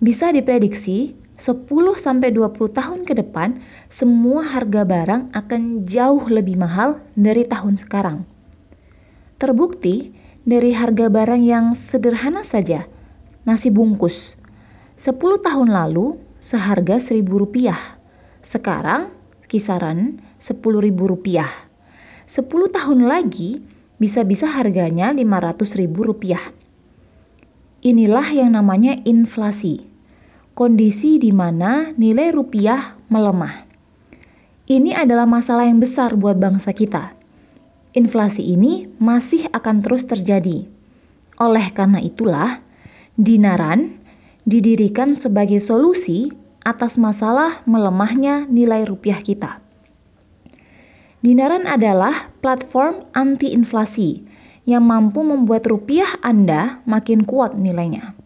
Bisa diprediksi 10-20 tahun ke depan, semua harga barang akan jauh lebih mahal dari tahun sekarang. Terbukti dari harga barang yang sederhana saja, nasi bungkus. 10 tahun lalu seharga Rp1.000. Sekarang kisaran Rp10.000. 10 tahun lagi bisa-bisa harganya Rp500.000. Inilah yang namanya inflasi kondisi di mana nilai rupiah melemah. Ini adalah masalah yang besar buat bangsa kita. Inflasi ini masih akan terus terjadi. Oleh karena itulah, dinaran didirikan sebagai solusi atas masalah melemahnya nilai rupiah kita. Dinaran adalah platform anti-inflasi yang mampu membuat rupiah Anda makin kuat nilainya.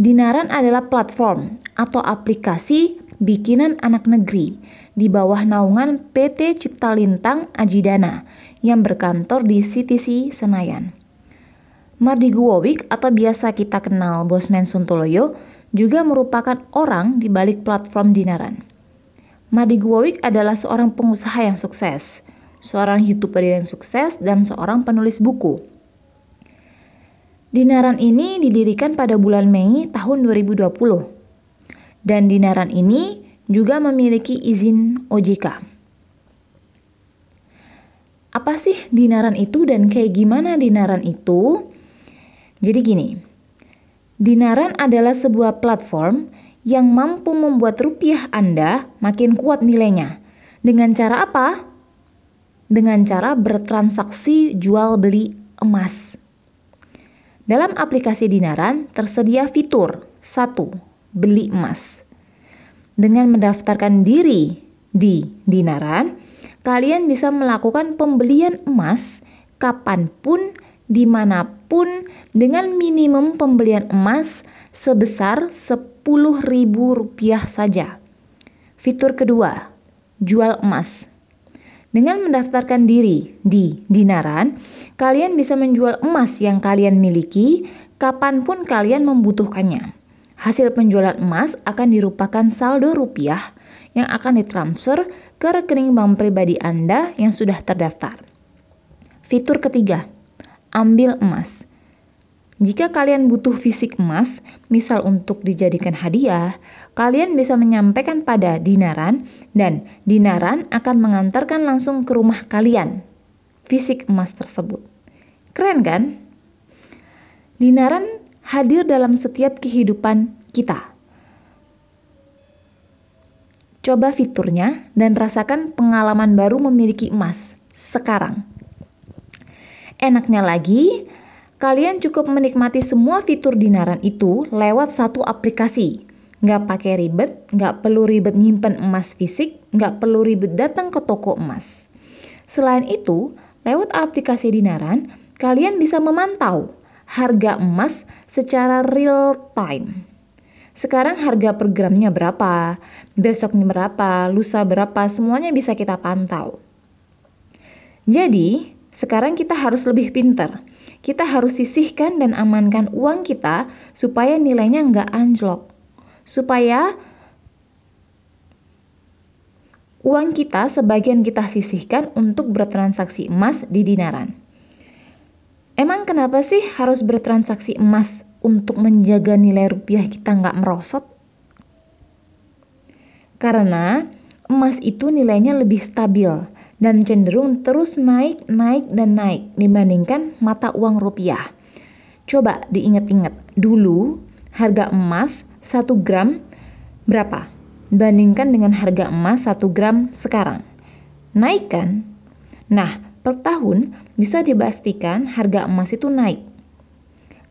Dinaran adalah platform atau aplikasi bikinan anak negeri di bawah naungan PT Cipta Lintang Ajidana yang berkantor di CTC Senayan. Mardi Guowik atau biasa kita kenal Bosman Suntoloyo juga merupakan orang di balik platform Dinaran. Mardi Guowik adalah seorang pengusaha yang sukses, seorang YouTuber yang sukses, dan seorang penulis buku. Dinaran ini didirikan pada bulan Mei tahun 2020. Dan dinaran ini juga memiliki izin OJK. Apa sih dinaran itu dan kayak gimana dinaran itu? Jadi gini, dinaran adalah sebuah platform yang mampu membuat rupiah Anda makin kuat nilainya. Dengan cara apa? Dengan cara bertransaksi jual beli emas. Dalam aplikasi Dinaran tersedia fitur 1. Beli emas. Dengan mendaftarkan diri di Dinaran, kalian bisa melakukan pembelian emas kapan pun, di mana pun, dengan minimum pembelian emas sebesar Rp10.000 saja. Fitur kedua, jual emas. Dengan mendaftarkan diri di Dinaran, kalian bisa menjual emas yang kalian miliki kapan pun kalian membutuhkannya. Hasil penjualan emas akan dirupakan saldo rupiah yang akan ditransfer ke rekening bank pribadi Anda yang sudah terdaftar. Fitur ketiga, ambil emas. Jika kalian butuh fisik emas, misal untuk dijadikan hadiah, kalian bisa menyampaikan pada dinaran dan dinaran akan mengantarkan langsung ke rumah kalian fisik emas tersebut. Keren kan? Dinaran hadir dalam setiap kehidupan kita. Coba fiturnya dan rasakan pengalaman baru memiliki emas sekarang. Enaknya lagi, Kalian cukup menikmati semua fitur Dinaran itu lewat satu aplikasi. Nggak pakai ribet, nggak perlu ribet nyimpen emas fisik, nggak perlu ribet datang ke toko emas. Selain itu, lewat aplikasi Dinaran, kalian bisa memantau harga emas secara real time. Sekarang harga per gramnya berapa, besoknya berapa, lusa berapa, semuanya bisa kita pantau. Jadi, sekarang kita harus lebih pintar kita harus sisihkan dan amankan uang kita supaya nilainya nggak anjlok. Supaya uang kita sebagian kita sisihkan untuk bertransaksi emas di dinaran. Emang kenapa sih harus bertransaksi emas untuk menjaga nilai rupiah kita nggak merosot? Karena emas itu nilainya lebih stabil dan cenderung terus naik, naik, dan naik dibandingkan mata uang rupiah. Coba diingat-ingat, dulu harga emas 1 gram berapa? Bandingkan dengan harga emas 1 gram sekarang. Naik kan? Nah, per tahun bisa dipastikan harga emas itu naik.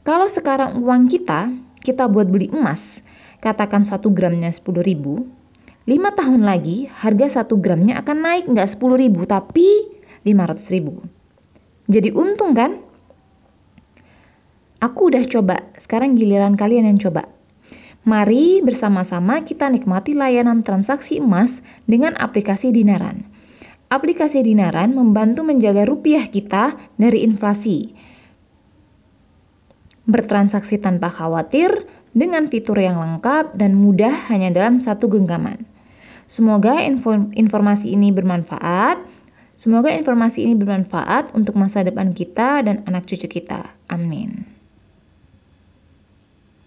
Kalau sekarang uang kita, kita buat beli emas, katakan 1 gramnya 10 ribu, 5 tahun lagi harga 1 gramnya akan naik nggak 10 ribu tapi 500 ribu. Jadi untung kan? Aku udah coba, sekarang giliran kalian yang coba. Mari bersama-sama kita nikmati layanan transaksi emas dengan aplikasi Dinaran. Aplikasi Dinaran membantu menjaga rupiah kita dari inflasi. Bertransaksi tanpa khawatir, dengan fitur yang lengkap dan mudah hanya dalam satu genggaman. Semoga informasi ini bermanfaat. Semoga informasi ini bermanfaat untuk masa depan kita dan anak cucu kita. Amin.